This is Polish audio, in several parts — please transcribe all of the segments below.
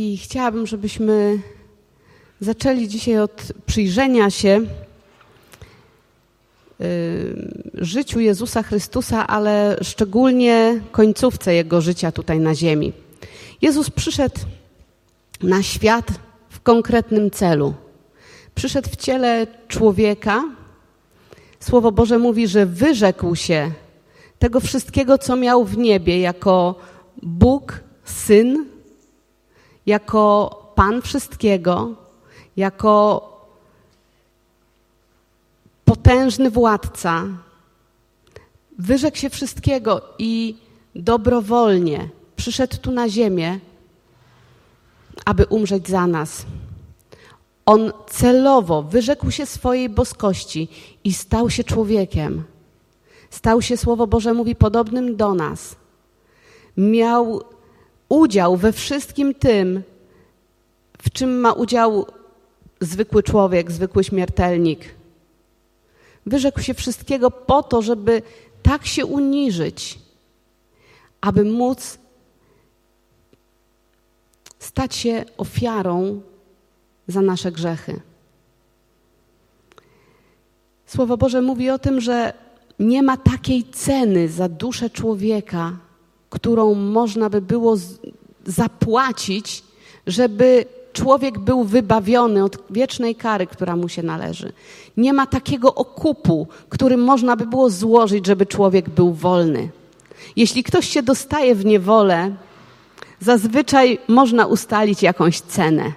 I chciałabym, żebyśmy zaczęli dzisiaj od przyjrzenia się y, życiu Jezusa Chrystusa, ale szczególnie końcówce Jego życia tutaj na ziemi. Jezus przyszedł na świat w konkretnym celu. Przyszedł w ciele człowieka. Słowo Boże mówi, że wyrzekł się tego wszystkiego, co miał w niebie, jako Bóg, Syn, jako Pan wszystkiego, jako potężny władca. Wyrzekł się wszystkiego i dobrowolnie przyszedł tu na ziemię, aby umrzeć za nas. On celowo wyrzekł się swojej boskości i stał się człowiekiem. Stał się, Słowo Boże mówi, podobnym do nas. Miał udział we wszystkim tym, w czym ma udział zwykły człowiek, zwykły śmiertelnik. Wyrzekł się wszystkiego po to, żeby tak się uniżyć, aby móc stać się ofiarą za nasze grzechy. Słowo Boże mówi o tym, że nie ma takiej ceny za duszę człowieka, którą można by było zapłacić, żeby człowiek był wybawiony od wiecznej kary, która mu się należy. Nie ma takiego okupu, który można by było złożyć, żeby człowiek był wolny. Jeśli ktoś się dostaje w niewolę, zazwyczaj można ustalić jakąś cenę.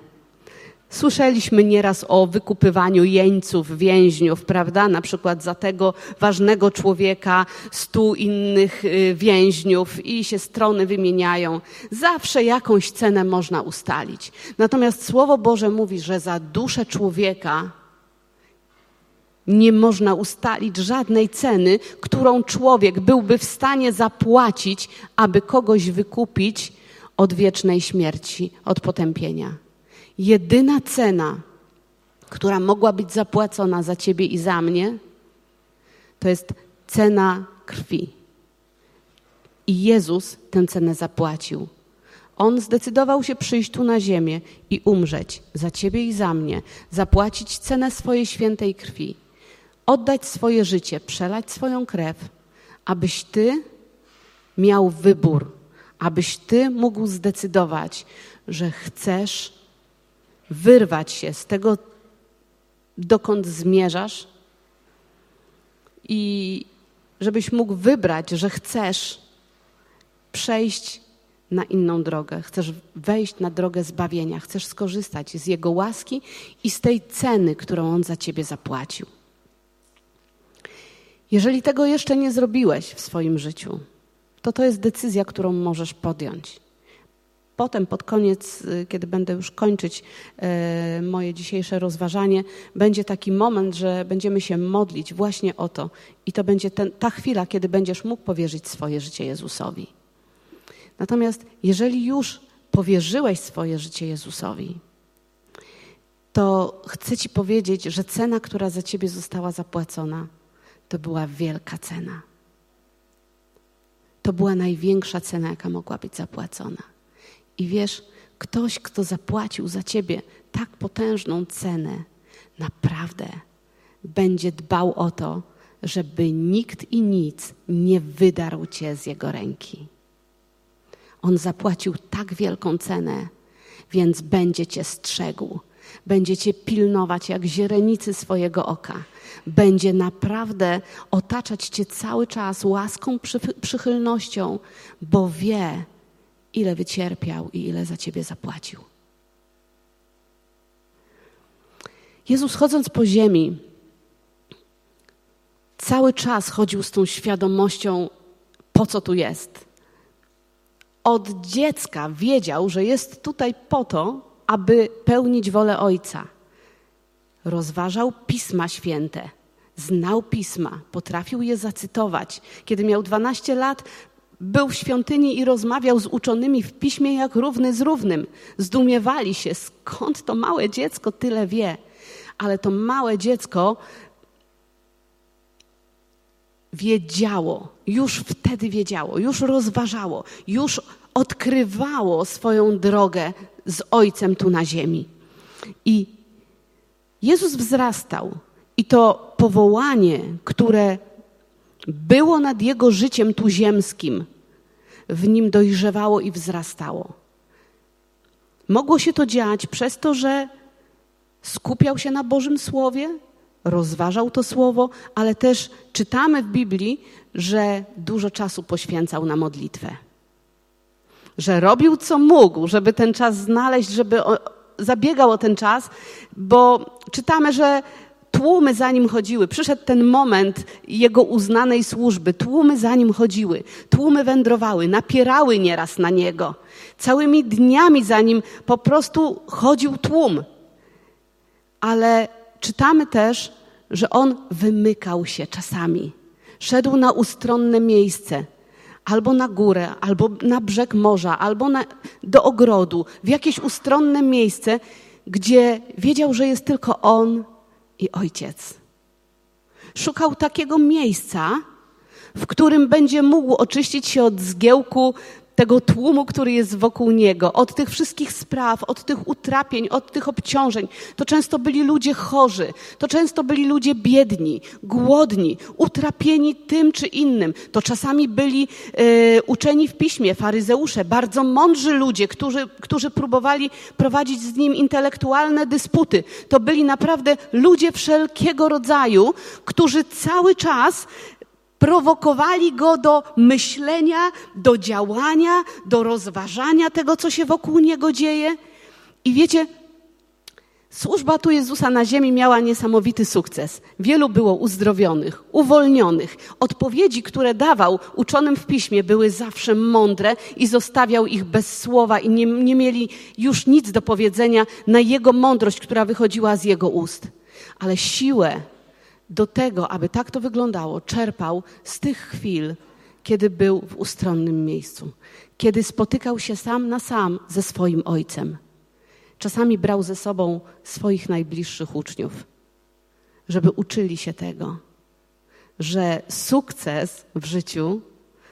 Słyszeliśmy nieraz o wykupywaniu jeńców, więźniów, prawda? Na przykład za tego ważnego człowieka stu innych y, więźniów i się strony wymieniają. Zawsze jakąś cenę można ustalić. Natomiast Słowo Boże mówi, że za duszę człowieka nie można ustalić żadnej ceny, którą człowiek byłby w stanie zapłacić, aby kogoś wykupić od wiecznej śmierci, od potępienia. Jedyna cena, która mogła być zapłacona za ciebie i za mnie, to jest cena krwi. I Jezus tę cenę zapłacił. On zdecydował się przyjść tu na ziemię i umrzeć za ciebie i za mnie, zapłacić cenę swojej świętej krwi, oddać swoje życie, przelać swoją krew, abyś ty miał wybór, abyś ty mógł zdecydować, że chcesz wyrwać się z tego, dokąd zmierzasz i żebyś mógł wybrać, że chcesz przejść na inną drogę, chcesz wejść na drogę zbawienia, chcesz skorzystać z Jego łaski i z tej ceny, którą On za Ciebie zapłacił. Jeżeli tego jeszcze nie zrobiłeś w swoim życiu, to to jest decyzja, którą możesz podjąć. Potem, pod koniec, y, kiedy będę już kończyć y, moje dzisiejsze rozważanie, będzie taki moment, że będziemy się modlić właśnie o to. I to będzie ten, ta chwila, kiedy będziesz mógł powierzyć swoje życie Jezusowi. Natomiast jeżeli już powierzyłeś swoje życie Jezusowi, to chcę Ci powiedzieć, że cena, która za Ciebie została zapłacona, to była wielka cena. To była największa cena, jaka mogła być zapłacona. I wiesz, ktoś, kto zapłacił za ciebie tak potężną cenę, naprawdę będzie dbał o to, żeby nikt i nic nie wydarł cię z jego ręki. On zapłacił tak wielką cenę, więc będzie cię strzegł, będzie cię pilnować jak źrenicy swojego oka. Będzie naprawdę otaczać cię cały czas łaską, przychylnością, bo wie, ile wycierpiał i ile za ciebie zapłacił. Jezus chodząc po ziemi, cały czas chodził z tą świadomością, po co tu jest. Od dziecka wiedział, że jest tutaj po to, aby pełnić wolę Ojca. Rozważał pisma święte, znał pisma, potrafił je zacytować. Kiedy miał 12 lat, był w świątyni i rozmawiał z uczonymi w piśmie jak równy z równym. Zdumiewali się, skąd to małe dziecko tyle wie. Ale to małe dziecko wiedziało, już wtedy wiedziało, już rozważało, już odkrywało swoją drogę z Ojcem tu na ziemi. I Jezus wzrastał i to powołanie, które było nad jego życiem tu ziemskim, w nim dojrzewało i wzrastało. Mogło się to dziać przez to, że skupiał się na Bożym Słowie, rozważał to Słowo, ale też czytamy w Biblii, że dużo czasu poświęcał na modlitwę. Że robił co mógł, żeby ten czas znaleźć, żeby zabiegał o ten czas, bo czytamy, że tłumy za nim chodziły. Przyszedł ten moment jego uznanej służby. Tłumy za nim chodziły. Tłumy wędrowały, napierały nieraz na niego. Całymi dniami za nim po prostu chodził tłum. Ale czytamy też, że on wymykał się czasami. Szedł na ustronne miejsce, albo na górę, albo na brzeg morza, albo na, do ogrodu, w jakieś ustronne miejsce, gdzie wiedział, że jest tylko on i ojciec. Szukał takiego miejsca, w którym będzie mógł oczyścić się od zgiełku tego tłumu, który jest wokół niego, od tych wszystkich spraw, od tych utrapień, od tych obciążeń. To często byli ludzie chorzy, to często byli ludzie biedni, głodni, utrapieni tym czy innym. To czasami byli e, uczeni w piśmie, faryzeusze, bardzo mądrzy ludzie, którzy, którzy próbowali prowadzić z nim intelektualne dysputy. To byli naprawdę ludzie wszelkiego rodzaju, którzy cały czas prowokowali go do myślenia, do działania, do rozważania tego, co się wokół niego dzieje. I wiecie, służba tu Jezusa na ziemi miała niesamowity sukces. Wielu było uzdrowionych, uwolnionych. Odpowiedzi, które dawał uczonym w piśmie, były zawsze mądre i zostawiał ich bez słowa i nie, nie mieli już nic do powiedzenia na jego mądrość, która wychodziła z jego ust. Ale siłę do tego, aby tak to wyglądało, czerpał z tych chwil, kiedy był w ustronnym miejscu, kiedy spotykał się sam na sam ze swoim ojcem. Czasami brał ze sobą swoich najbliższych uczniów, żeby uczyli się tego, że sukces w życiu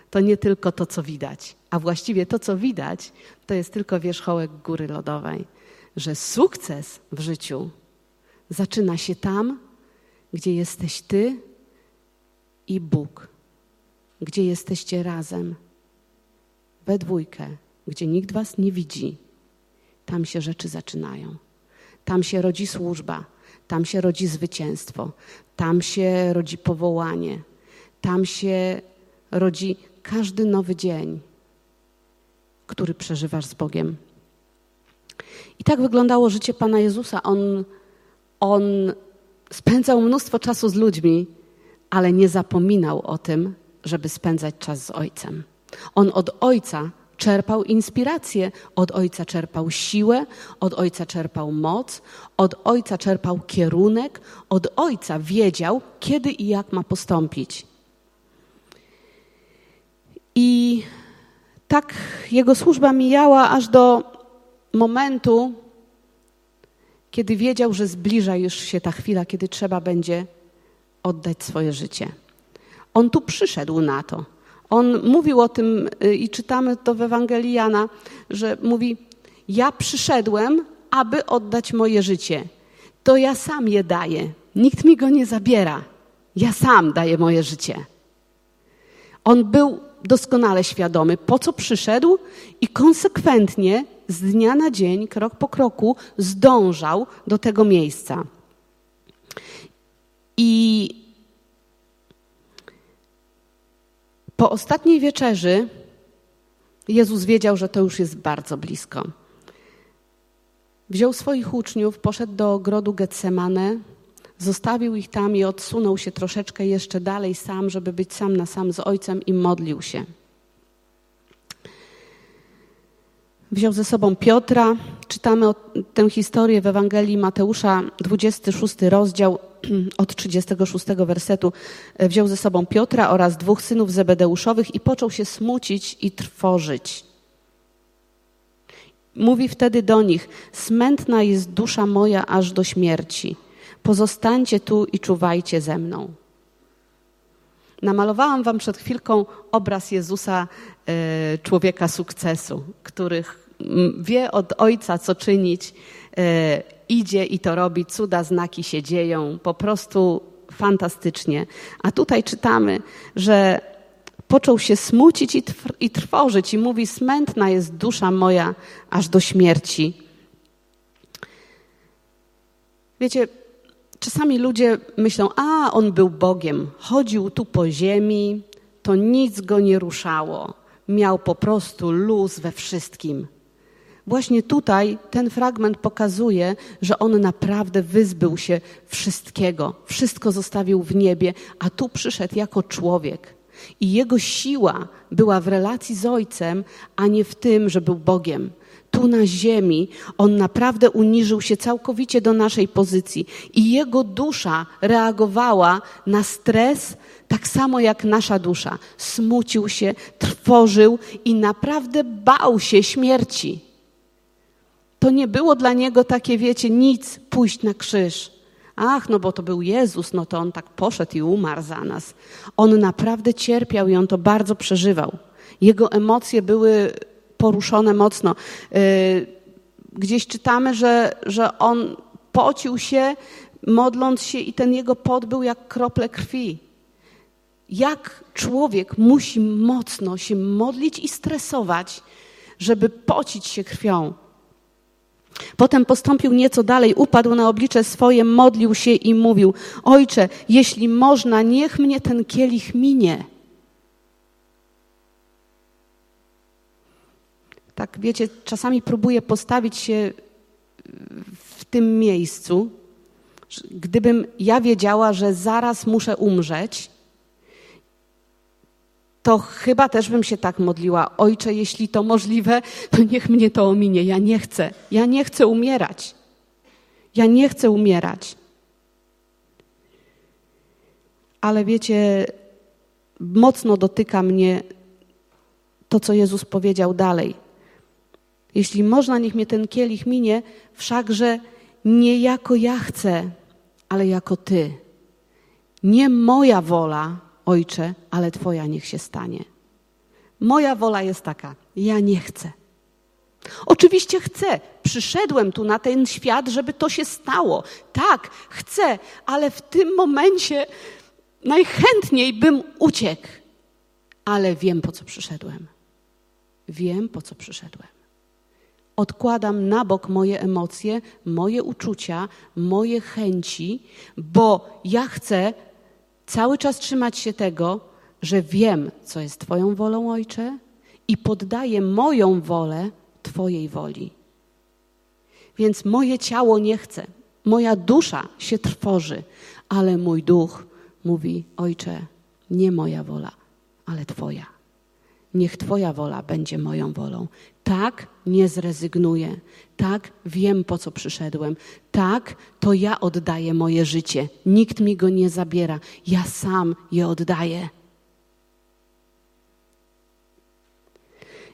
to nie tylko to, co widać, a właściwie to, co widać, to jest tylko wierzchołek góry lodowej, że sukces w życiu zaczyna się tam, gdzie jesteś Ty i Bóg, gdzie jesteście razem, we dwójkę, gdzie nikt Was nie widzi. Tam się rzeczy zaczynają. Tam się rodzi służba, tam się rodzi zwycięstwo, tam się rodzi powołanie, tam się rodzi każdy nowy dzień, który przeżywasz z Bogiem. I tak wyglądało życie Pana Jezusa. On, on spędzał mnóstwo czasu z ludźmi, ale nie zapominał o tym, żeby spędzać czas z Ojcem. On od Ojca czerpał inspirację, od Ojca czerpał siłę, od Ojca czerpał moc, od Ojca czerpał kierunek, od Ojca wiedział, kiedy i jak ma postąpić. I tak jego służba mijała aż do momentu, kiedy wiedział, że zbliża już się ta chwila, kiedy trzeba będzie oddać swoje życie. On tu przyszedł na to. On mówił o tym y, i czytamy to w Ewangelii Jana, że mówi: Ja przyszedłem, aby oddać moje życie. To ja sam je daję. Nikt mi go nie zabiera. Ja sam daję moje życie. On był doskonale świadomy, po co przyszedł i konsekwentnie z dnia na dzień, krok po kroku zdążał do tego miejsca. I po ostatniej wieczerzy Jezus wiedział, że to już jest bardzo blisko. Wziął swoich uczniów, poszedł do ogrodu Getsemane, zostawił ich tam i odsunął się troszeczkę jeszcze dalej sam, żeby być sam na sam z Ojcem i modlił się. Wziął ze sobą Piotra. Czytamy o, tę historię w Ewangelii Mateusza, 26 rozdział od 36 wersetu. Wziął ze sobą Piotra oraz dwóch synów Zebedeuszowych i począł się smucić i trwożyć. Mówi wtedy do nich: Smętna jest dusza moja aż do śmierci. Pozostańcie tu i czuwajcie ze mną. Namalowałam wam przed chwilką obraz Jezusa, e, człowieka sukcesu, których wie od Ojca, co czynić, e, idzie i to robi, cuda, znaki się dzieją, po prostu fantastycznie. A tutaj czytamy, że począł się smucić i trwożyć i mówi, smętna jest dusza moja aż do śmierci. Wiecie, czasami ludzie myślą, a on był Bogiem, chodził tu po ziemi, to nic go nie ruszało. Miał po prostu luz we wszystkim. Właśnie tutaj ten fragment pokazuje, że on naprawdę wyzbył się wszystkiego, wszystko zostawił w niebie, a tu przyszedł jako człowiek. I jego siła była w relacji z Ojcem, a nie w tym, że był Bogiem. Tu na ziemi on naprawdę uniżył się całkowicie do naszej pozycji i jego dusza reagowała na stres tak samo jak nasza dusza. Smucił się, trwożył i naprawdę bał się śmierci. To nie było dla niego takie, wiecie, nic, pójść na krzyż. Ach, no bo to był Jezus, no to on tak poszedł i umarł za nas. On naprawdę cierpiał i on to bardzo przeżywał. Jego emocje były poruszone mocno. Y, gdzieś czytamy, że, że on pocił się, modląc się, i ten jego pot był jak krople krwi. Jak człowiek musi mocno się modlić i stresować, żeby pocić się krwią. Potem postąpił nieco dalej, upadł na oblicze swoje, modlił się i mówił: Ojcze, jeśli można, niech mnie ten kielich minie. Tak, wiecie, czasami próbuję postawić się w tym miejscu, gdybym ja wiedziała, że zaraz muszę umrzeć, to chyba też bym się tak modliła. Ojcze, jeśli to możliwe, to niech mnie to ominie. Ja nie chcę. Ja nie chcę umierać. Ja nie chcę umierać. Ale wiecie, mocno dotyka mnie to, co Jezus powiedział dalej. Jeśli można, niech mnie ten kielich minie, wszakże nie jako ja chcę, ale jako Ty. Nie moja wola, Ojcze, ale Twoja niech się stanie. Moja wola jest taka, ja nie chcę. Oczywiście chcę. Przyszedłem tu na ten świat, żeby to się stało. Tak, chcę, ale w tym momencie najchętniej bym uciekł. Ale wiem, po co przyszedłem. Wiem, po co przyszedłem. Odkładam na bok moje emocje, moje uczucia, moje chęci, bo ja chcę cały czas trzymać się tego, że wiem, co jest Twoją wolą, Ojcze, i poddaję moją wolę Twojej woli. Więc moje ciało nie chce, moja dusza się trwoży, ale mój duch mówi: Ojcze, nie moja wola, ale Twoja. Niech Twoja wola będzie moją wolą. Tak, nie zrezygnuję. Tak, wiem po co przyszedłem. Tak, to ja oddaję moje życie. Nikt mi go nie zabiera. Ja sam je oddaję.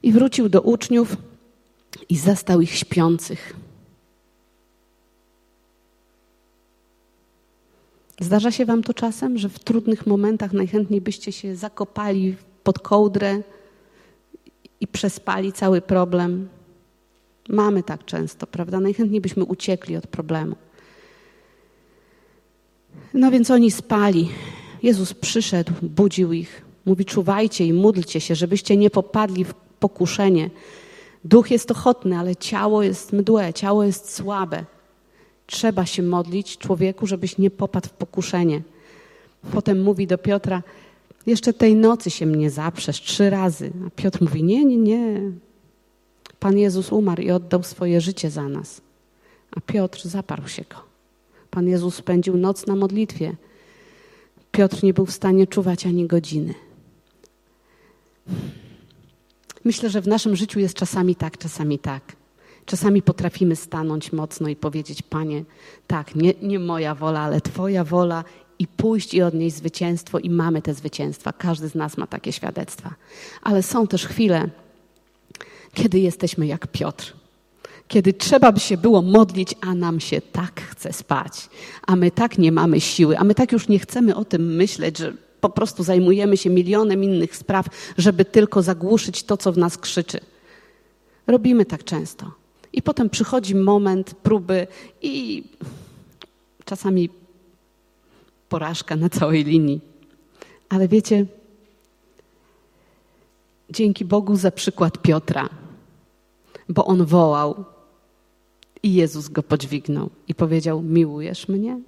I wrócił do uczniów i zastał ich śpiących. Zdarza się Wam to czasem, że w trudnych momentach najchętniej byście się zakopali pod kołdrę i przespali cały problem. Mamy tak często, prawda? Najchętniej byśmy uciekli od problemu. No więc oni spali. Jezus przyszedł, budził ich. Mówi: czuwajcie i módlcie się, żebyście nie popadli w pokuszenie. Duch jest ochotny, ale ciało jest mdłe, ciało jest słabe. Trzeba się modlić człowieku, żebyś nie popadł w pokuszenie. Potem mówi do Piotra: jeszcze tej nocy się mnie zaprzesz trzy razy. A Piotr mówi: Nie, nie, nie. Pan Jezus umarł i oddał swoje życie za nas. A Piotr zaparł się go. Pan Jezus spędził noc na modlitwie. Piotr nie był w stanie czuwać ani godziny. Myślę, że w naszym życiu jest czasami tak, czasami tak. Czasami potrafimy stanąć mocno i powiedzieć: Panie, tak, nie, nie moja wola, ale Twoja wola i pójść i odnieść zwycięstwo, i mamy te zwycięstwa. Każdy z nas ma takie świadectwa. Ale są też chwile, kiedy jesteśmy jak Piotr. Kiedy trzeba by się było modlić, a nam się tak chce spać, a my tak nie mamy siły, a my tak już nie chcemy o tym myśleć, że po prostu zajmujemy się milionem innych spraw, żeby tylko zagłuszyć to, co w nas krzyczy. Robimy tak często. I potem przychodzi moment próby i czasami porażka na całej linii. Ale wiecie, dzięki Bogu za przykład Piotra, bo on wołał i Jezus go podźwignął i powiedział: Miłujesz mnie?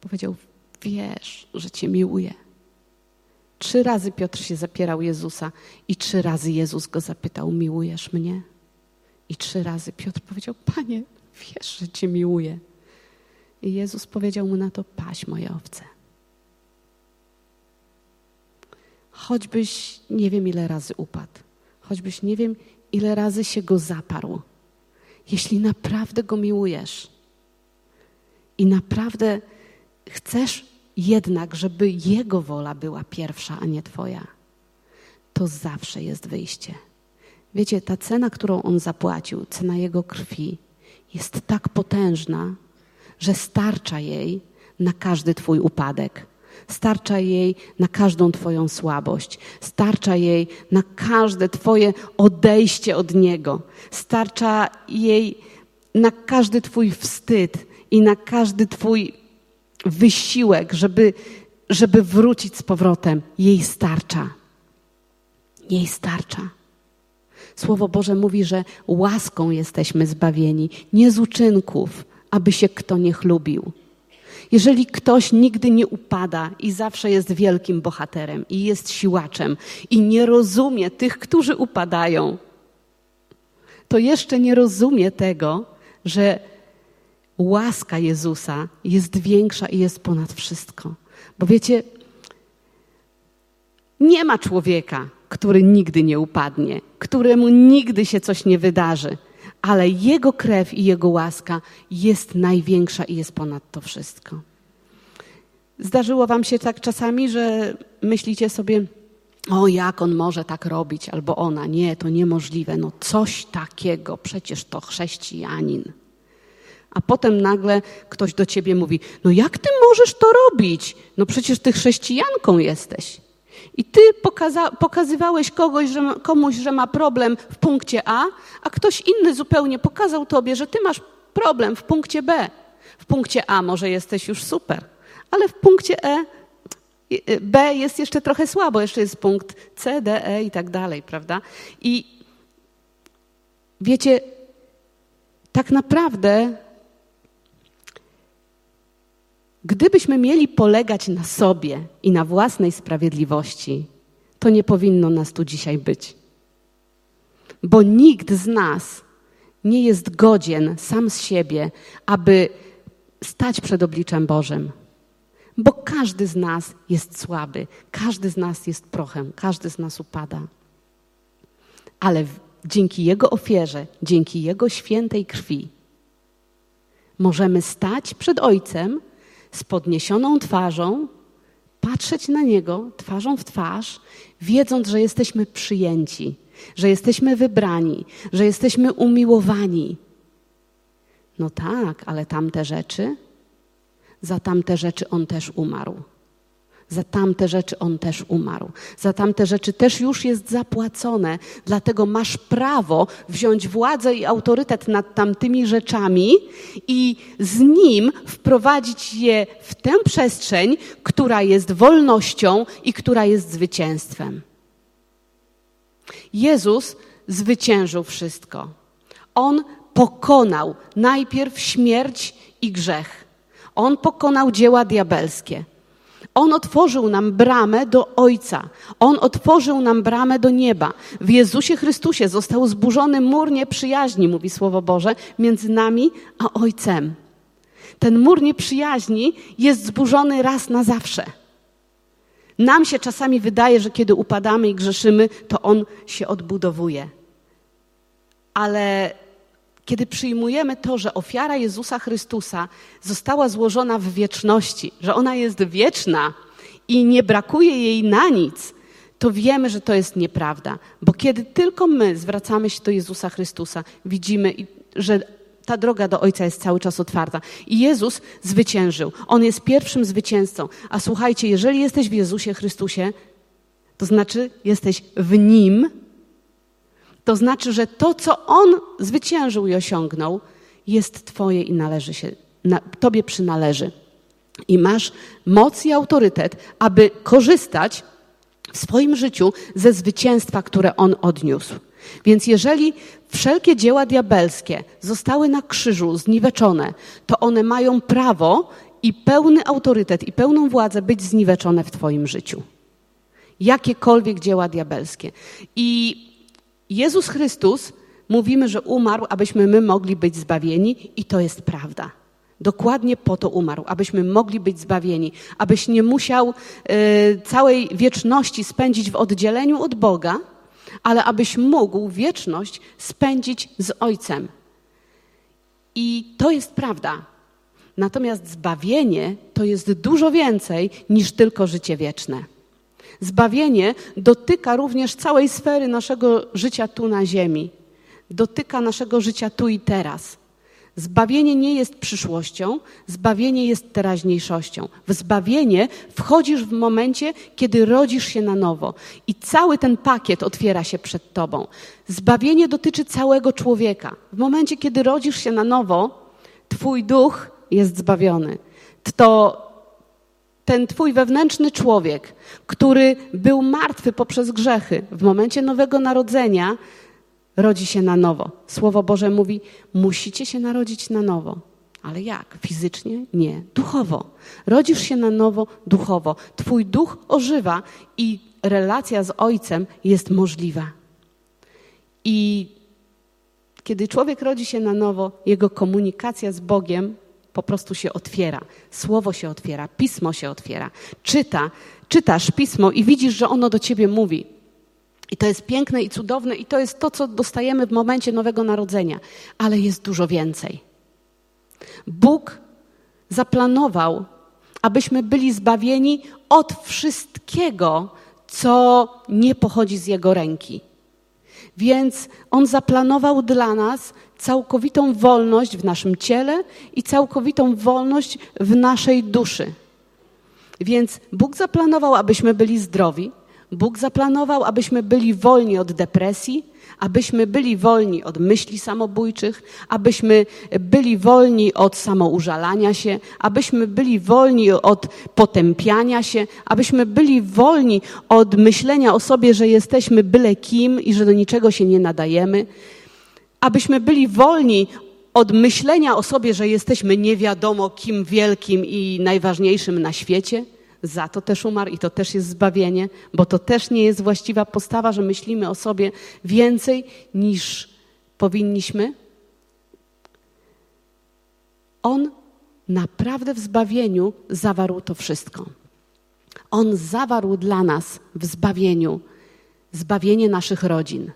Powiedział: Wiesz, że Cię miłuję. Trzy razy Piotr się zapierał Jezusa i trzy razy Jezus go zapytał: Miłujesz mnie? I trzy razy Piotr powiedział: Panie, wiesz, że Cię miłuję. I Jezus powiedział mu na to: Paś moje owce. Choćbyś nie wiem ile razy upadł, choćbyś nie wiem ile razy się go zaparł, jeśli naprawdę go miłujesz i naprawdę chcesz jednak, żeby Jego wola była pierwsza, a nie Twoja, to zawsze jest wyjście. Wiecie, ta cena, którą On zapłacił, cena Jego krwi, jest tak potężna, że starcza jej na każdy Twój upadek. Starcza jej na każdą Twoją słabość, starcza jej na każde Twoje odejście od Niego, starcza jej na każdy Twój wstyd i na każdy Twój wysiłek, żeby, żeby wrócić z powrotem. Jej starcza. Jej starcza. Słowo Boże mówi, że łaską jesteśmy zbawieni, nie z uczynków, aby się kto nie chlubił. Jeżeli ktoś nigdy nie upada i zawsze jest wielkim bohaterem i jest siłaczem i nie rozumie tych, którzy upadają, to jeszcze nie rozumie tego, że łaska Jezusa jest większa i jest ponad wszystko. Bo wiecie, nie ma człowieka, który nigdy nie upadnie, któremu nigdy się coś nie wydarzy, ale Jego krew i Jego łaska jest największa i jest ponad to wszystko. Zdarzyło Wam się tak czasami, że myślicie sobie, o jak on może tak robić, albo ona, nie, to niemożliwe, no coś takiego, przecież to chrześcijanin. A potem nagle ktoś do ciebie mówi: No jak ty możesz to robić? No przecież ty chrześcijanką jesteś. I ty pokaza- pokazywałeś kogoś, że, komuś, że ma problem w punkcie A, a ktoś inny zupełnie pokazał tobie, że ty masz problem w punkcie B. W punkcie A może jesteś już super, ale w punkcie E, B jest jeszcze trochę słabo, jeszcze jest punkt C, D, E i tak dalej, prawda? I wiecie, tak naprawdę Gdybyśmy mieli polegać na sobie i na własnej sprawiedliwości, to nie powinno nas tu dzisiaj być. Bo nikt z nas nie jest godzien sam z siebie, aby stać przed obliczem Bożym. Bo każdy z nas jest słaby, każdy z nas jest prochem, każdy z nas upada. Ale dzięki Jego ofierze, dzięki Jego świętej krwi, możemy stać przed Ojcem z podniesioną twarzą, patrzeć na Niego twarzą w twarz, wiedząc, że jesteśmy przyjęci, że jesteśmy wybrani, że jesteśmy umiłowani. No tak, ale tamte rzeczy, za tamte rzeczy On też umarł. Za tamte rzeczy on też umarł. Za tamte rzeczy też już jest zapłacone. Dlatego masz prawo wziąć władzę i autorytet nad tamtymi rzeczami i z nim wprowadzić je w tę przestrzeń, która jest wolnością i która jest zwycięstwem. Jezus zwyciężył wszystko. On pokonał najpierw śmierć i grzech. On pokonał dzieła diabelskie. On otworzył nam bramę do Ojca. On otworzył nam bramę do nieba. W Jezusie Chrystusie został zburzony mur nieprzyjaźni, mówi Słowo Boże, między nami a Ojcem. Ten mur nieprzyjaźni jest zburzony raz na zawsze. Nam się czasami wydaje, że kiedy upadamy i grzeszymy, to on się odbudowuje. Ale kiedy przyjmujemy to, że ofiara Jezusa Chrystusa została złożona w wieczności, że ona jest wieczna i nie brakuje jej na nic, to wiemy, że to jest nieprawda. Bo kiedy tylko my zwracamy się do Jezusa Chrystusa, widzimy, że ta droga do Ojca jest cały czas otwarta. I Jezus zwyciężył. On jest pierwszym zwycięzcą. A słuchajcie, jeżeli jesteś w Jezusie Chrystusie, to znaczy jesteś w Nim, To znaczy, że to, co On zwyciężył i osiągnął, jest Twoje i należy się, na, Tobie przynależy. I masz moc i autorytet, aby korzystać w swoim życiu ze zwycięstwa, które On odniósł. Więc jeżeli wszelkie dzieła diabelskie zostały na krzyżu zniweczone, to one mają prawo i pełny autorytet i pełną władzę być zniweczone w Twoim życiu. Jakiekolwiek dzieła diabelskie. I Jezus Chrystus, mówimy, że umarł, abyśmy my mogli być zbawieni, i to jest prawda. Dokładnie po to umarł, abyśmy mogli być zbawieni, abyś nie musiał y, całej wieczności spędzić w oddzieleniu od Boga, ale abyś mógł wieczność spędzić z Ojcem. I to jest prawda. Natomiast zbawienie to jest dużo więcej niż tylko życie wieczne. Zbawienie dotyka również całej sfery naszego życia tu na Ziemi. Dotyka naszego życia tu i teraz. Zbawienie nie jest przyszłością, zbawienie jest teraźniejszością. W zbawienie wchodzisz w momencie, kiedy rodzisz się na nowo i cały ten pakiet otwiera się przed tobą. Zbawienie dotyczy całego człowieka. W momencie, kiedy rodzisz się na nowo, twój duch jest zbawiony. To ten twój wewnętrzny człowiek, który był martwy poprzez grzechy, w momencie nowego narodzenia rodzi się na nowo. Słowo Boże mówi: musicie się narodzić na nowo. Ale jak? Fizycznie? Nie. Duchowo. Rodzisz się na nowo duchowo. Twój duch ożywa i relacja z Ojcem jest możliwa. I kiedy człowiek rodzi się na nowo, jego komunikacja z Bogiem po prostu się otwiera. Słowo się otwiera, pismo się otwiera. Czyta, czytasz pismo i widzisz, że ono do ciebie mówi. I to jest piękne i cudowne, i to jest to, co dostajemy w momencie Nowego Narodzenia. Ale jest dużo więcej. Bóg zaplanował, abyśmy byli zbawieni od wszystkiego, co nie pochodzi z Jego ręki. Więc On zaplanował dla nas całkowitą wolność w naszym ciele i całkowitą wolność w naszej duszy. Więc Bóg zaplanował, abyśmy byli zdrowi, Bóg zaplanował, abyśmy byli wolni od depresji, abyśmy byli wolni od myśli samobójczych, abyśmy byli wolni od samoużalania się, abyśmy byli wolni od potępiania się, abyśmy byli wolni od myślenia o sobie, że jesteśmy byle kim i że do niczego się nie nadajemy, abyśmy byli wolni od myślenia o sobie, że jesteśmy nie wiadomo kim wielkim i najważniejszym na świecie. Za to też umarł i to też jest zbawienie, bo to też nie jest właściwa postawa, że myślimy o sobie więcej niż powinniśmy. On naprawdę w zbawieniu zawarł to wszystko. On zawarł dla nas w zbawieniu zbawienie naszych rodzin.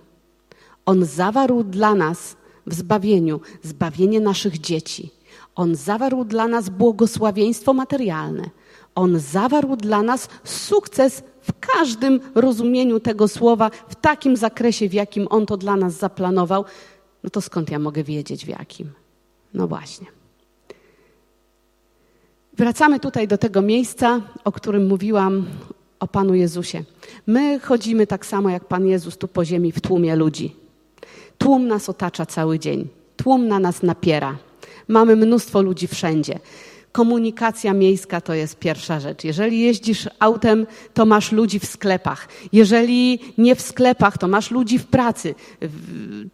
On zawarł dla nas w zbawieniu zbawienie naszych dzieci. On zawarł dla nas błogosławieństwo materialne. On zawarł dla nas sukces w każdym rozumieniu tego słowa, w takim zakresie, w jakim On to dla nas zaplanował. No to skąd ja mogę wiedzieć w jakim? No właśnie. Wracamy tutaj do tego miejsca, o którym mówiłam o Panu Jezusie. My chodzimy tak samo jak Pan Jezus tu po ziemi w tłumie ludzi. Tłum nas otacza cały dzień. Tłum na nas napiera. Mamy mnóstwo ludzi wszędzie. Komunikacja miejska to jest pierwsza rzecz. Jeżeli jeździsz autem, to masz ludzi w sklepach. Jeżeli nie w sklepach, to masz ludzi w pracy.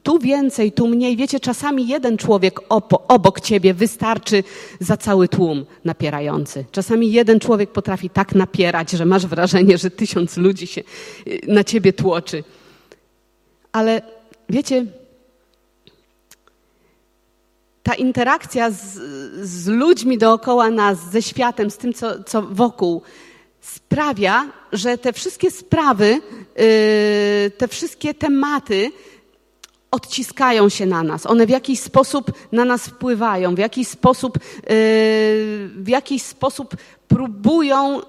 Tu więcej, tu mniej. Wiecie, czasami jeden człowiek obok ciebie wystarczy za cały tłum napierający. Czasami jeden człowiek potrafi tak napierać, że masz wrażenie, że tysiąc ludzi się y, na ciebie tłoczy. Ale wiecie, ta interakcja z, z, ludźmi dookoła nas, ze światem, z tym, co, co wokół, sprawia, że te wszystkie sprawy, yy, te wszystkie tematy odciskają się na nas. One w jakiś sposób na nas wpływają, w jakiś sposób, yy, w jakiś sposób próbują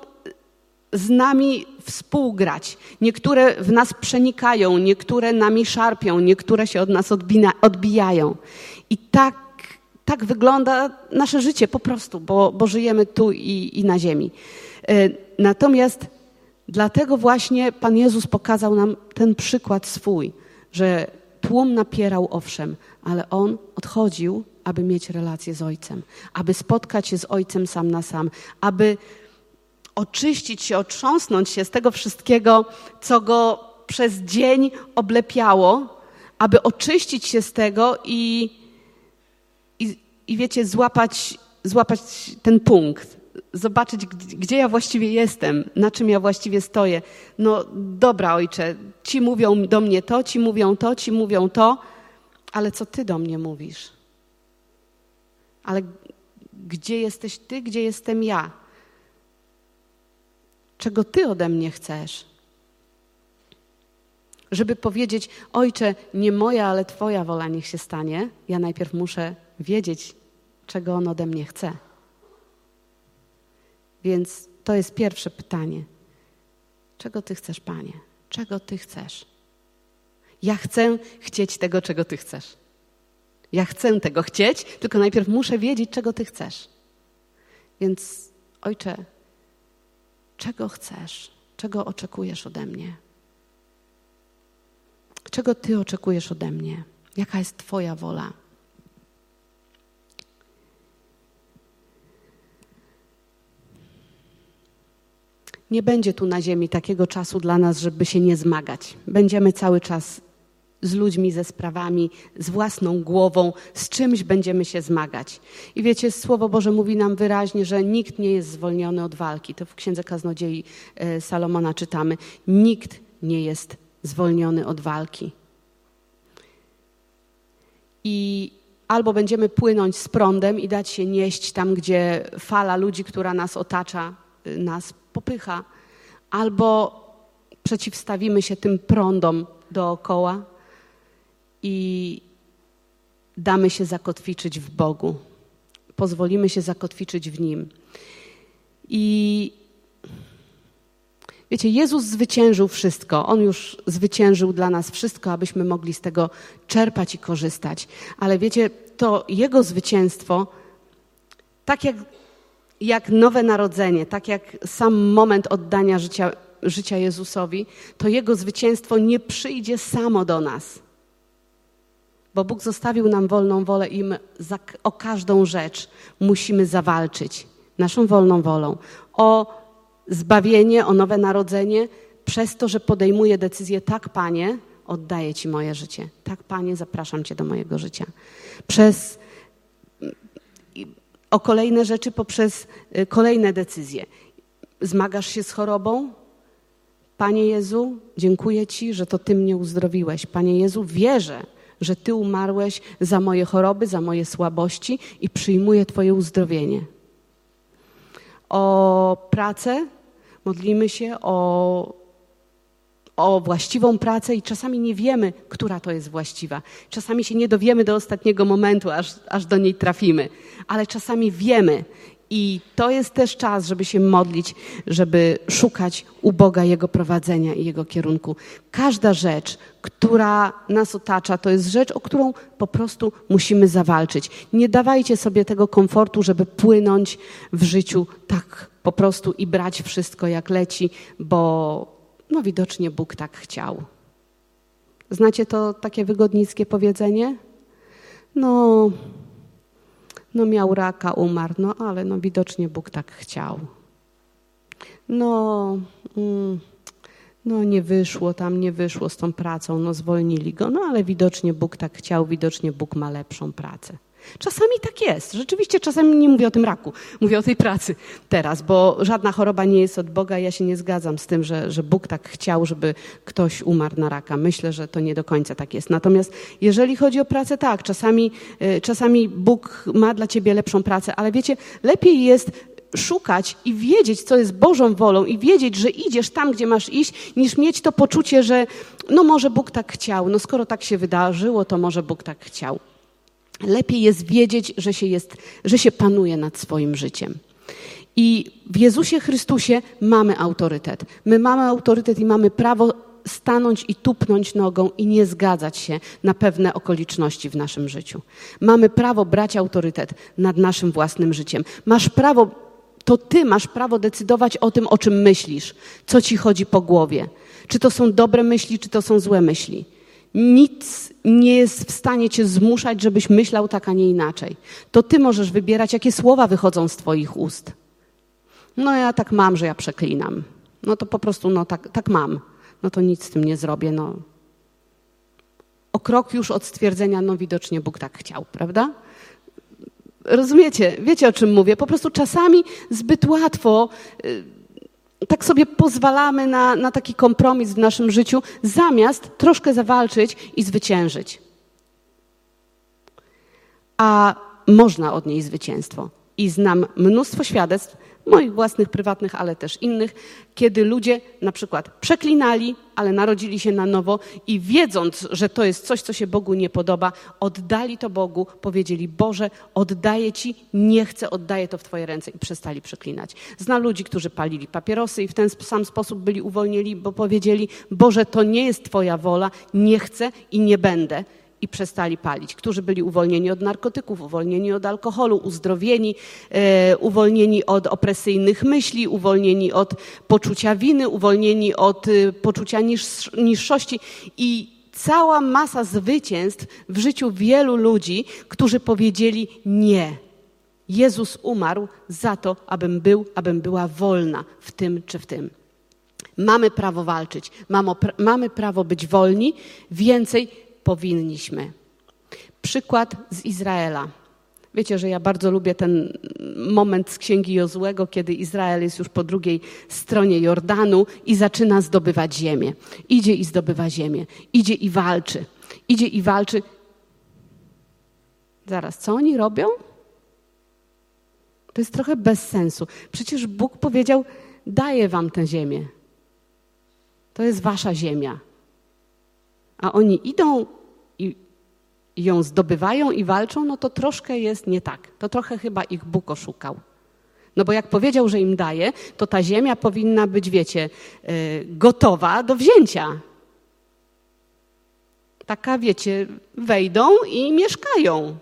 z nami współgrać. Niektóre w nas przenikają, niektóre nami szarpią, niektóre się od nas odbina, odbijają. I tak, tak wygląda nasze życie po prostu, bo, bo żyjemy tu i, i na ziemi. E, natomiast dlatego właśnie Pan Jezus pokazał nam ten przykład swój, że Tłum napierał, owszem, ale on odchodził, aby mieć relację z Ojcem, aby spotkać się z Ojcem sam na sam, aby oczyścić się, otrząsnąć się z tego wszystkiego, co go przez dzień oblepiało, aby oczyścić się z tego i, i, wiecie, złapać, złapać ten punkt, zobaczyć, gdzie ja właściwie jestem, na czym ja właściwie stoję. No dobra, ojcze, ci mówią do mnie to, ci mówią to, ci mówią to, ale co ty do mnie mówisz? Ale gdzie jesteś ty, gdzie jestem ja? Czego ty ode mnie chcesz? Żeby powiedzieć, ojcze, nie moja, ale twoja wola niech się stanie, ja najpierw muszę wiedzieć, czego on ode mnie chce. Więc to jest pierwsze pytanie. Czego Ty chcesz, Panie? Czego Ty chcesz? Ja chcę chcieć tego, czego Ty chcesz. Ja chcę tego chcieć, tylko najpierw muszę wiedzieć, czego Ty chcesz. Więc, Ojcze, czego chcesz? Czego oczekujesz ode mnie? Czego Ty oczekujesz ode mnie? Jaka jest Twoja wola? Nie będzie tu na ziemi takiego czasu dla nas, żeby się nie zmagać. Będziemy cały czas z ludźmi, ze sprawami, z własną głową, z czymś będziemy się zmagać. I wiecie, Słowo Boże mówi nam wyraźnie, że nikt nie jest zwolniony od walki. To w Księdze Kaznodziei e, Salomona czytamy. Nikt nie jest zwolniony od walki. I albo będziemy płynąć z prądem i dać się nieść tam, gdzie fala ludzi, która nas otacza, y, nas popycha, albo przeciwstawimy się tym prądom dookoła i damy się zakotwiczyć w Bogu. Pozwolimy się zakotwiczyć w Nim. I wiecie, Jezus zwyciężył wszystko. On już zwyciężył dla nas wszystko, abyśmy mogli z tego czerpać i korzystać. Ale wiecie, to Jego zwycięstwo, tak jak jak nowe narodzenie, tak jak sam moment oddania życia, życia Jezusowi, to Jego zwycięstwo nie przyjdzie samo do nas. Bo Bóg zostawił nam wolną wolę i my za, o każdą rzecz musimy zawalczyć naszą wolną wolą. O zbawienie, o nowe narodzenie, przez to, że podejmuję decyzję, tak, Panie, oddaję Ci moje życie. Tak, Panie, zapraszam Cię do mojego życia. Przez o kolejne rzeczy poprzez y, kolejne decyzje. Zmagasz się z chorobą? Panie Jezu, dziękuję Ci, że to Ty mnie uzdrowiłeś. Panie Jezu, wierzę, że Ty umarłeś za moje choroby, za moje słabości i przyjmuję Twoje uzdrowienie. O pracę modlimy się, o o właściwą pracę i czasami nie wiemy, która to jest właściwa. Czasami się nie dowiemy do ostatniego momentu, aż, aż do niej trafimy, ale czasami wiemy. I to jest też czas, żeby się modlić, żeby szukać u Boga Jego prowadzenia i Jego kierunku. Każda rzecz, która nas otacza, to jest rzecz, o którą po prostu musimy zawalczyć. Nie dawajcie sobie tego komfortu, żeby płynąć w życiu tak po prostu i brać wszystko jak leci, bo no widocznie Bóg tak chciał. Znacie to takie wygodnickie powiedzenie? No, no miał raka, umarł, no ale no widocznie Bóg tak chciał. No, mm, no nie wyszło tam, nie wyszło z tą pracą, no zwolnili go, no ale widocznie Bóg tak chciał, widocznie Bóg ma lepszą pracę. Czasami tak jest. Rzeczywiście czasami nie mówię o tym raku, mówię o tej pracy teraz, bo żadna choroba nie jest od Boga. Ja się nie zgadzam z tym, że, że Bóg tak chciał, żeby ktoś umarł na raka. Myślę, że to nie do końca tak jest. Natomiast jeżeli chodzi o pracę, tak, czasami, y, czasami Bóg ma dla ciebie lepszą pracę, ale wiecie, lepiej jest szukać i wiedzieć, co jest Bożą wolą i wiedzieć, że idziesz tam, gdzie masz iść, niż mieć to poczucie, że no może Bóg tak chciał, no skoro tak się wydarzyło, to może Bóg tak chciał. Lepiej jest wiedzieć, że się, jest, że się panuje nad swoim życiem. I w Jezusie Chrystusie mamy autorytet. My mamy autorytet i mamy prawo stanąć i tupnąć nogą i nie zgadzać się na pewne okoliczności w naszym życiu. Mamy prawo brać autorytet nad naszym własnym życiem. Masz prawo, to ty masz prawo decydować o tym, o czym myślisz, co ci chodzi po głowie. Czy to są dobre myśli, czy to są złe myśli. Nic nie jest w stanie cię zmuszać, żebyś myślał tak, a nie inaczej. To ty możesz wybierać, jakie słowa wychodzą z twoich ust. No ja tak mam, że ja przeklinam. No to po prostu, no tak, tak mam. No to nic z tym nie zrobię, no. O krok już od stwierdzenia, no widocznie Bóg tak chciał, prawda? Rozumiecie? Wiecie o czym mówię? Po prostu czasami zbyt łatwo y, tak sobie pozwalamy na, na taki kompromis w naszym życiu, zamiast troszkę zawalczyć i zwyciężyć. A można odnieść zwycięstwo. I znam mnóstwo świadectw, moich własnych, prywatnych, ale też innych, kiedy ludzie na przykład przeklinali, ale narodzili się na nowo i wiedząc, że to jest coś, co się Bogu nie podoba, oddali to Bogu, powiedzieli: Boże, oddaję Ci, nie chcę, oddaję to w Twoje ręce i przestali przeklinać. Zna ludzi, którzy palili papierosy i w ten sam sposób byli uwolnieni, bo powiedzieli: Boże, to nie jest Twoja wola, nie chcę i nie będę i przestali palić, którzy byli uwolnieni od narkotyków, uwolnieni od alkoholu, uzdrowieni, e, uwolnieni od opresyjnych myśli, uwolnieni od poczucia winy, uwolnieni od e, poczucia niż, niższości i cała masa zwycięstw w życiu wielu ludzi, którzy powiedzieli nie. Jezus umarł za to, abym był, abym była wolna w tym czy w tym. Mamy prawo walczyć, mamy prawo być wolni, więcej powinniśmy. Przykład z Izraela. Wiecie, że ja bardzo lubię ten moment z księgi Jozłego, kiedy Izrael jest już po drugiej stronie Jordanu i zaczyna zdobywać ziemię. Idzie i zdobywa ziemię. Idzie i walczy. Idzie i walczy. Zaraz, co oni robią? To jest trochę bez sensu. Przecież Bóg powiedział: Daję wam tę ziemię. To jest wasza ziemia. A oni idą i ją zdobywają i walczą, no to troszkę jest nie tak. To trochę chyba ich Bóg oszukał. No bo jak powiedział, że im daje, to ta ziemia powinna być, wiecie, yy, gotowa do wzięcia. Taka, wiecie, wejdą i mieszkają.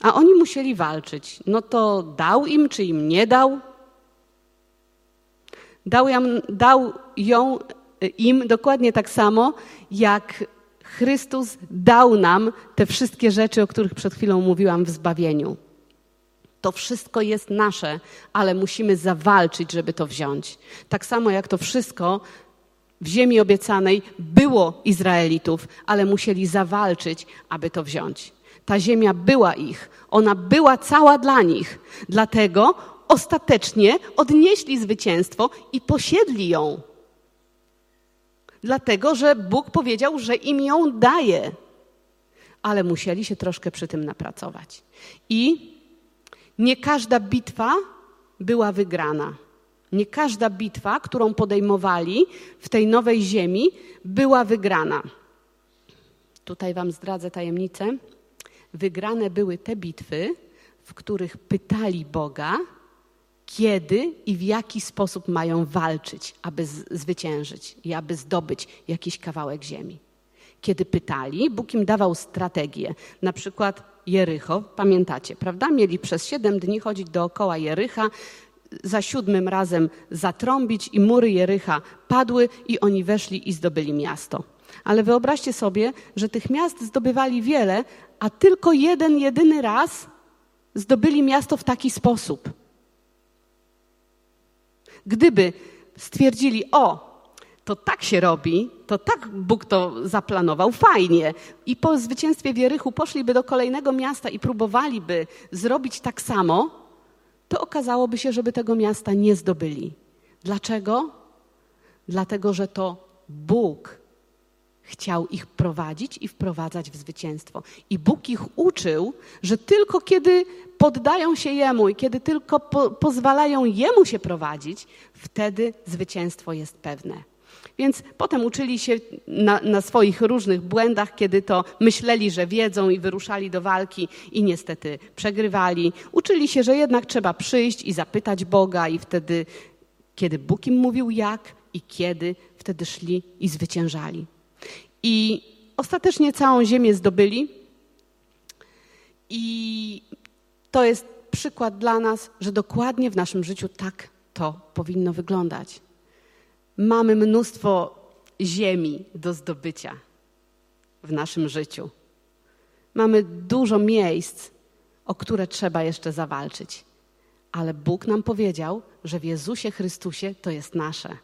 A oni musieli walczyć. No to dał im, czy im nie dał? Dał, jam, dał ją im dokładnie tak samo, jak Chrystus dał nam te wszystkie rzeczy, o których przed chwilą mówiłam w zbawieniu. To wszystko jest nasze, ale musimy zawalczyć, żeby to wziąć. Tak samo jak to wszystko w ziemi obiecanej było Izraelitów, ale musieli zawalczyć, aby to wziąć. Ta ziemia była ich, ona była cała dla nich. Dlatego ostatecznie odnieśli zwycięstwo i posiedli ją dlatego że Bóg powiedział, że im ją daje. Ale musieli się troszkę przy tym napracować. I nie każda bitwa była wygrana. Nie każda bitwa, którą podejmowali w tej nowej ziemi, była wygrana. Tutaj Wam zdradzę tajemnicę. Wygrane były te bitwy, w których pytali Boga, kiedy i w jaki sposób mają walczyć, aby zwyciężyć i aby zdobyć jakiś kawałek ziemi. Kiedy pytali, Bóg im dawał strategię. Na przykład Jericho, pamiętacie, prawda? Mieli przez siedem dni chodzić dookoła Jericha, za siódmym razem zatrąbić i mury Jericha padły i oni weszli i zdobyli miasto. Ale wyobraźcie sobie, że tych miast zdobywali wiele, a tylko jeden, jedyny raz zdobyli miasto w taki sposób – Gdyby stwierdzili, o, to tak się robi, to tak Bóg to zaplanował, fajnie. I po zwycięstwie Wierychu poszliby do kolejnego miasta i próbowaliby zrobić tak samo, to okazałoby się, żeby tego miasta nie zdobyli. Dlaczego? Dlatego, że to Bóg chciał ich prowadzić i wprowadzać w zwycięstwo. I Bóg ich uczył, że tylko kiedy poddają się Jemu i kiedy tylko po, pozwalają Jemu się prowadzić, wtedy zwycięstwo jest pewne. Więc potem uczyli się na, na, swoich różnych błędach, kiedy to myśleli, że wiedzą i wyruszali do walki i niestety przegrywali. Uczyli się, że jednak trzeba przyjść i zapytać Boga, i wtedy, kiedy Bóg im mówił jak i kiedy, wtedy szli i zwyciężali. I ostatecznie całą ziemię zdobyli. I to jest przykład dla nas, że dokładnie w naszym życiu tak to powinno wyglądać. Mamy mnóstwo ziemi do zdobycia w naszym życiu. Mamy dużo miejsc, o które trzeba jeszcze zawalczyć. Ale Bóg nam powiedział, że w Jezusie Chrystusie to jest nasze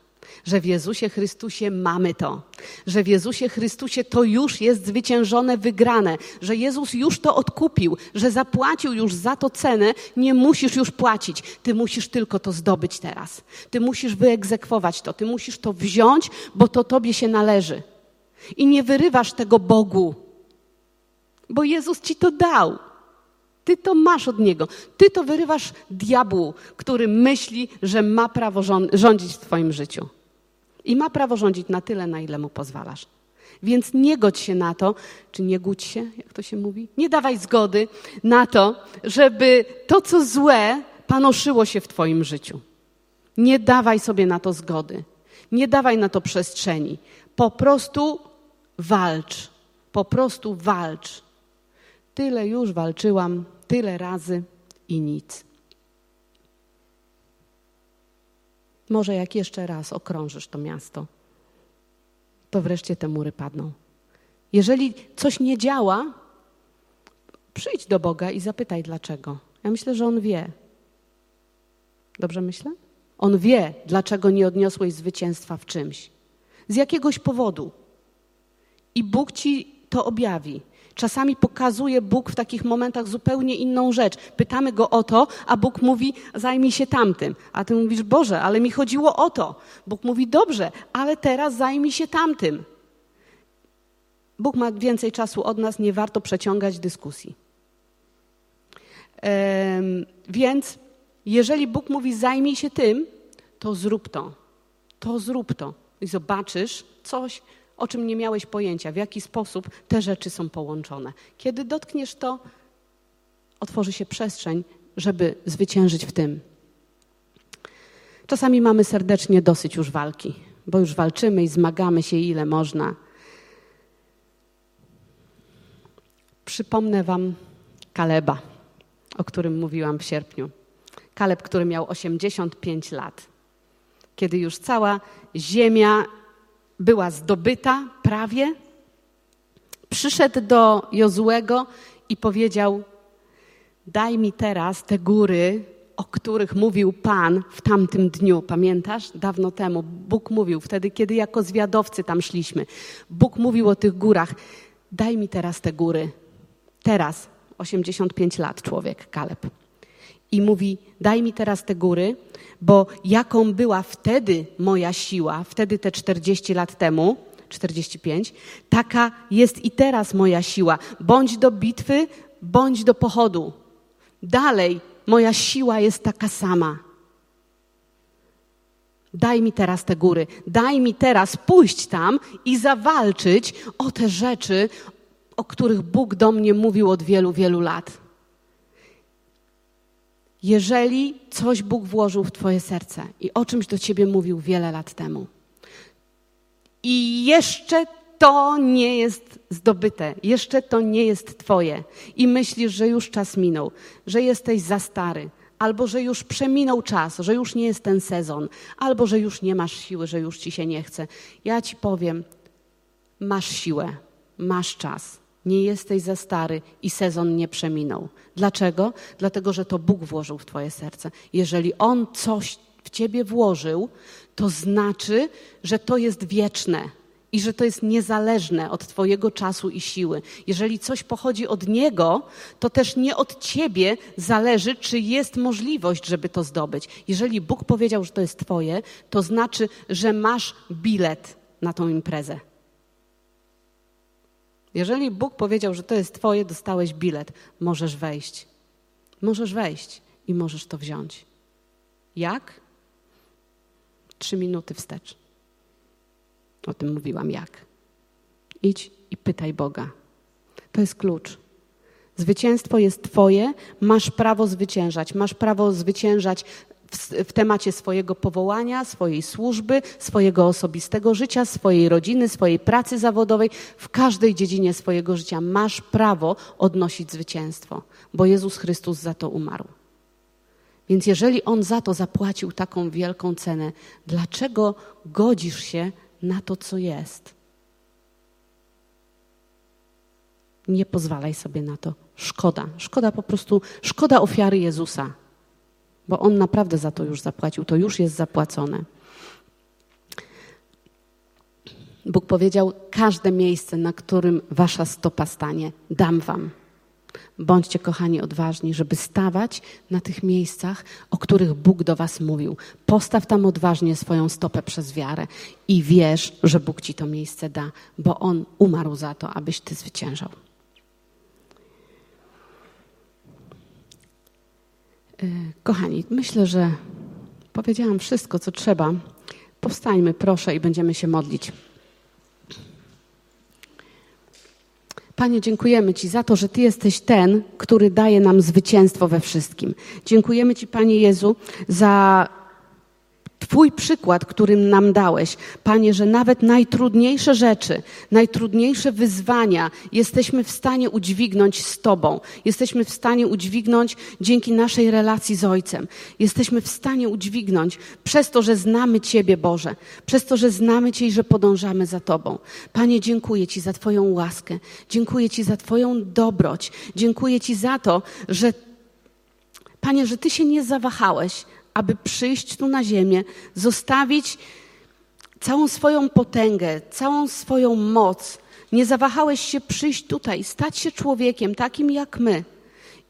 że w Jezusie Chrystusie mamy to, że w Jezusie Chrystusie to już jest zwyciężone, wygrane, że Jezus już to odkupił, że zapłacił już za to cenę, nie musisz już płacić, ty musisz tylko to zdobyć teraz. Ty musisz wyegzekwować to, ty musisz to wziąć, bo to tobie się należy. I nie wyrywasz tego Bogu, bo Jezus ci to dał. Ty to masz od Niego. Ty to wyrywasz diabłu, który myśli, że ma prawo rządzić w Twoim życiu. I ma prawo rządzić na tyle, na ile mu pozwalasz. Więc nie godź się na to, czy nie gódź się, jak to się mówi? Nie dawaj zgody na to, żeby to, co złe, panoszyło się w Twoim życiu. Nie dawaj sobie na to zgody. Nie dawaj na to przestrzeni. Po prostu walcz. Po prostu walcz. Tyle już walczyłam, tyle razy i nic. Może jak jeszcze raz okrążysz to miasto, to wreszcie te mury padną. Jeżeli coś nie działa, przyjdź do Boga i zapytaj dlaczego. Ja myślę, że On wie. Dobrze myślę? On wie, dlaczego nie odniosłeś zwycięstwa w czymś. Z jakiegoś powodu. I Bóg ci to objawi. Czasami pokazuje Bóg w takich momentach zupełnie inną rzecz. Pytamy go o to, a Bóg mówi: zajmij się tamtym. A ty mówisz: Boże, ale mi chodziło o to. Bóg mówi: Dobrze, ale teraz zajmij się tamtym. Bóg ma więcej czasu od nas, nie warto przeciągać dyskusji. Więc jeżeli Bóg mówi: zajmij się tym, to zrób to. To zrób to. I zobaczysz coś, o czym nie miałeś pojęcia, w jaki sposób te rzeczy są połączone. Kiedy dotkniesz to, otworzy się przestrzeń, żeby zwyciężyć w tym. Czasami mamy serdecznie dosyć już walki, bo już walczymy i zmagamy się ile można. Przypomnę Wam Kaleba, o którym mówiłam w sierpniu. Kaleb, który miał 85 lat, kiedy już cała ziemia była zdobyta prawie, przyszedł do Jozłego i powiedział: Daj mi teraz te góry, o których mówił Pan w tamtym dniu. Pamiętasz? Dawno temu. Bóg mówił, wtedy, kiedy jako zwiadowcy tam szliśmy. Bóg mówił o tych górach. Daj mi teraz te góry. Teraz, 85 lat człowiek, Kaleb. I mówi: Daj mi teraz te góry, bo jaką była wtedy moja siła, wtedy te 40 lat temu, 45, taka jest i teraz moja siła. Bądź do bitwy, bądź do pochodu. Dalej, moja siła jest taka sama. Daj mi teraz te góry, daj mi teraz pójść tam i zawalczyć o te rzeczy, o których Bóg do mnie mówił od wielu, wielu lat jeżeli coś Bóg włożył w Twoje serce i o czymś do Ciebie mówił wiele lat temu, i jeszcze to nie jest zdobyte, jeszcze to nie jest Twoje, i myślisz, że już czas minął, że jesteś za stary, albo że już przeminął czas, że już nie jest ten sezon, albo że już nie masz siły, że już ci się nie chce. Ja ci powiem, masz siłę, masz czas. Nie jesteś za stary i sezon nie przeminął. Dlaczego? Dlatego, że to Bóg włożył w Twoje serce. Jeżeli On coś w Ciebie włożył, to znaczy, że to jest wieczne i że to jest niezależne od Twojego czasu i siły. Jeżeli coś pochodzi od Niego, to też nie od Ciebie zależy, czy jest możliwość, żeby to zdobyć. Jeżeli Bóg powiedział, że to jest Twoje, to znaczy, że masz bilet na tą imprezę. Jeżeli Bóg powiedział, że to jest Twoje, dostałeś bilet, możesz wejść. Możesz wejść i możesz to wziąć. Jak? Trzy minuty wstecz. O tym mówiłam jak. Idź i pytaj Boga. To jest klucz. Zwycięstwo jest Twoje, masz prawo zwyciężać. Masz prawo zwyciężać w, w, temacie swojego powołania, swojej służby, swojego osobistego życia, swojej rodziny, swojej pracy zawodowej, w każdej dziedzinie swojego życia masz prawo odnosić zwycięstwo, bo Jezus Chrystus za to umarł. Więc jeżeli On za to zapłacił taką wielką cenę, dlaczego godzisz się na to, co jest. Nie pozwalaj sobie na to. Szkoda. Szkoda po prostu, szkoda ofiary Jezusa, bo On naprawdę za to już zapłacił. To już jest zapłacone. Bóg powiedział: Każde miejsce, na którym wasza stopa stanie, dam wam. Bądźcie, kochani, odważni, żeby stawać na tych miejscach, o których Bóg do Was mówił. Postaw tam odważnie swoją stopę przez wiarę i wierz, że Bóg Ci to miejsce da, bo On umarł za to, abyś Ty zwyciężał. Kochani, myślę, że powiedziałam wszystko, co trzeba. Powstańmy, proszę, i będziemy się modlić. Panie, dziękujemy Ci za to, że Ty jesteś ten, który daje nam zwycięstwo we wszystkim. Dziękujemy Ci, Panie Jezu, za Twój przykład, którym nam dałeś, Panie, że nawet najtrudniejsze rzeczy, najtrudniejsze wyzwania jesteśmy w stanie udźwignąć z Tobą. Jesteśmy w stanie udźwignąć dzięki naszej relacji z Ojcem. Jesteśmy w stanie udźwignąć przez to, że znamy Ciebie, Boże, przez to, że znamy Cię i że podążamy za Tobą. Panie, dziękuję Ci za Twoją łaskę, dziękuję Ci za Twoją dobroć, dziękuję Ci za to, że Panie, że Ty się nie zawahałeś, aby przyjść tu na ziemię, zostawić całą swoją potęgę, całą swoją moc. Nie zawahałeś się przyjść tutaj, stać się człowiekiem takim jak my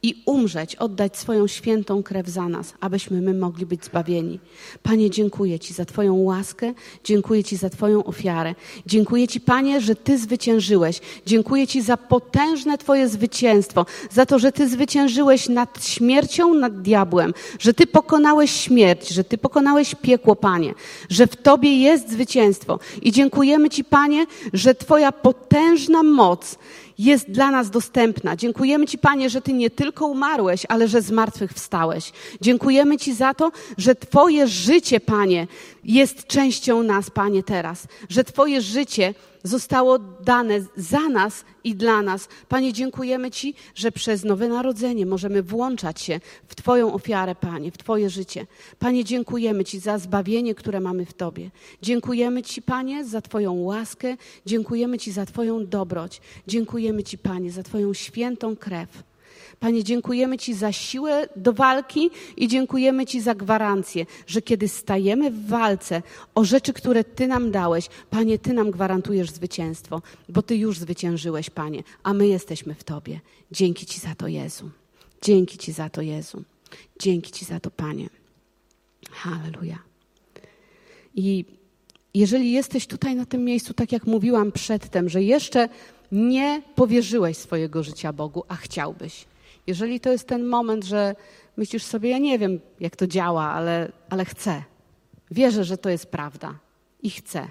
i umrzeć, oddać swoją świętą krew za nas, abyśmy my mogli być zbawieni. Panie, dziękuję Ci za Twoją łaskę, dziękuję Ci za Twoją ofiarę. Dziękuję Ci, Panie, że Ty zwyciężyłeś. Dziękuję Ci za potężne Twoje zwycięstwo, za to, że Ty zwyciężyłeś nad śmiercią, nad diabłem, że Ty pokonałeś śmierć, że Ty pokonałeś piekło, Panie, że w Tobie jest zwycięstwo. I dziękujemy Ci, Panie, że Twoja potężna moc jest dla nas dostępna. Dziękujemy Ci, Panie, że Ty nie tylko umarłeś, ale że z martwych wstałeś. Dziękujemy Ci za to, że Twoje życie, Panie, jest częścią nas, Panie, teraz. Że Twoje życie zostało dane za nas i dla nas. Panie, dziękujemy Ci, że przez Nowe Narodzenie możemy włączać się w Twoją ofiarę, Panie, w Twoje życie. Panie, dziękujemy Ci za zbawienie, które mamy w Tobie. Dziękujemy Ci, Panie, za Twoją łaskę. Dziękujemy Ci za Twoją dobroć. Dziękujemy Ci, Panie, za Twoją świętą krew. Panie, dziękujemy Ci za siłę do walki i dziękujemy Ci za gwarancję, że kiedy stajemy w walce o rzeczy, które Ty nam dałeś, Panie, Ty nam gwarantujesz zwycięstwo, bo Ty już zwyciężyłeś, Panie, a my jesteśmy w Tobie. Dzięki Ci za to, Jezu. Dzięki Ci za to, Jezu. Dzięki Ci za to, Panie. Halleluja. I jeżeli jesteś tutaj na tym miejscu, tak jak mówiłam przedtem, że jeszcze nie powierzyłeś swojego życia Bogu, a chciałbyś, jeżeli to jest ten moment, że myślisz sobie, ja nie wiem, jak to działa, ale, ale chcę, wierzę, że to jest prawda i chcę,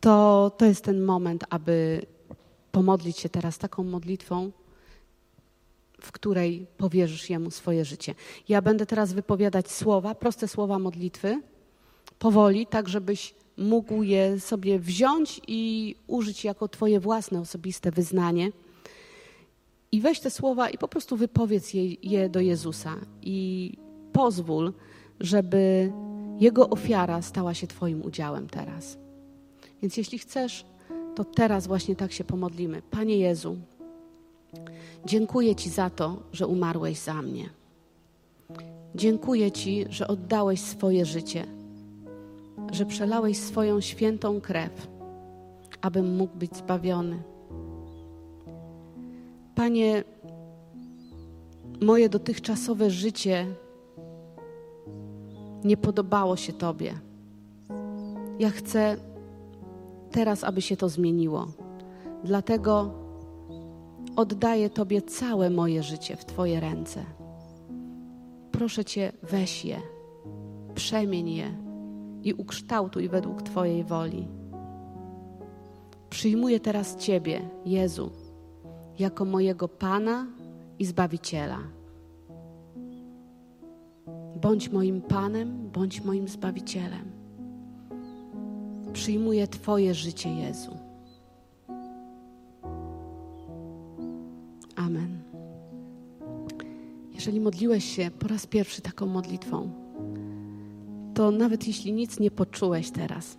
to to jest ten moment, aby pomodlić się teraz taką modlitwą, w której powierzysz Jemu swoje życie. Ja będę teraz wypowiadać słowa, proste słowa modlitwy, powoli, tak żebyś mógł je sobie wziąć i użyć jako Twoje własne osobiste wyznanie. I weź te słowa i po prostu wypowiedz je, je do Jezusa i pozwól, żeby Jego ofiara stała się Twoim udziałem teraz. Więc jeśli chcesz, to teraz właśnie tak się pomodlimy. Panie Jezu, dziękuję Ci za to, że umarłeś za mnie. Dziękuję Ci, że oddałeś swoje życie, że przelałeś swoją świętą krew, abym mógł być zbawiony. Panie, moje dotychczasowe życie nie podobało się Tobie. Ja chcę teraz, aby się to zmieniło. Dlatego oddaję Tobie całe moje życie w Twoje ręce. Proszę Cię, weź je, przemień je i ukształtuj według Twojej woli. Przyjmuję teraz Ciebie, Jezu jako mojego Pana i Zbawiciela. Bądź moim Panem, bądź moim Zbawicielem. Przyjmuję Twoje życie, Jezu. Amen. Jeżeli modliłeś się po raz pierwszy taką modlitwą, to nawet jeśli nic nie poczułeś teraz,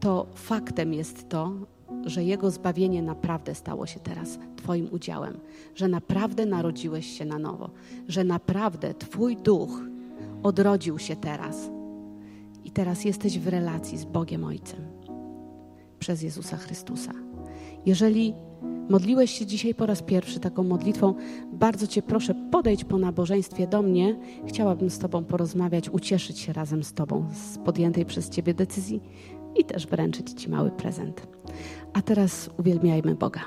to faktem jest to, że Jego zbawienie naprawdę stało się teraz Twoim udziałem, że naprawdę narodziłeś się na nowo, że naprawdę Twój duch odrodził się teraz i teraz jesteś w relacji z Bogiem Ojcem przez Jezusa Chrystusa. Jeżeli modliłeś się dzisiaj po raz pierwszy taką modlitwą, bardzo Cię proszę, podejdź po nabożeństwie do mnie. Chciałabym z Tobą porozmawiać, ucieszyć się razem z Tobą z podjętej przez Ciebie decyzji i też wręczyć Ci mały prezent. A teraz uwielbiajmy Boga.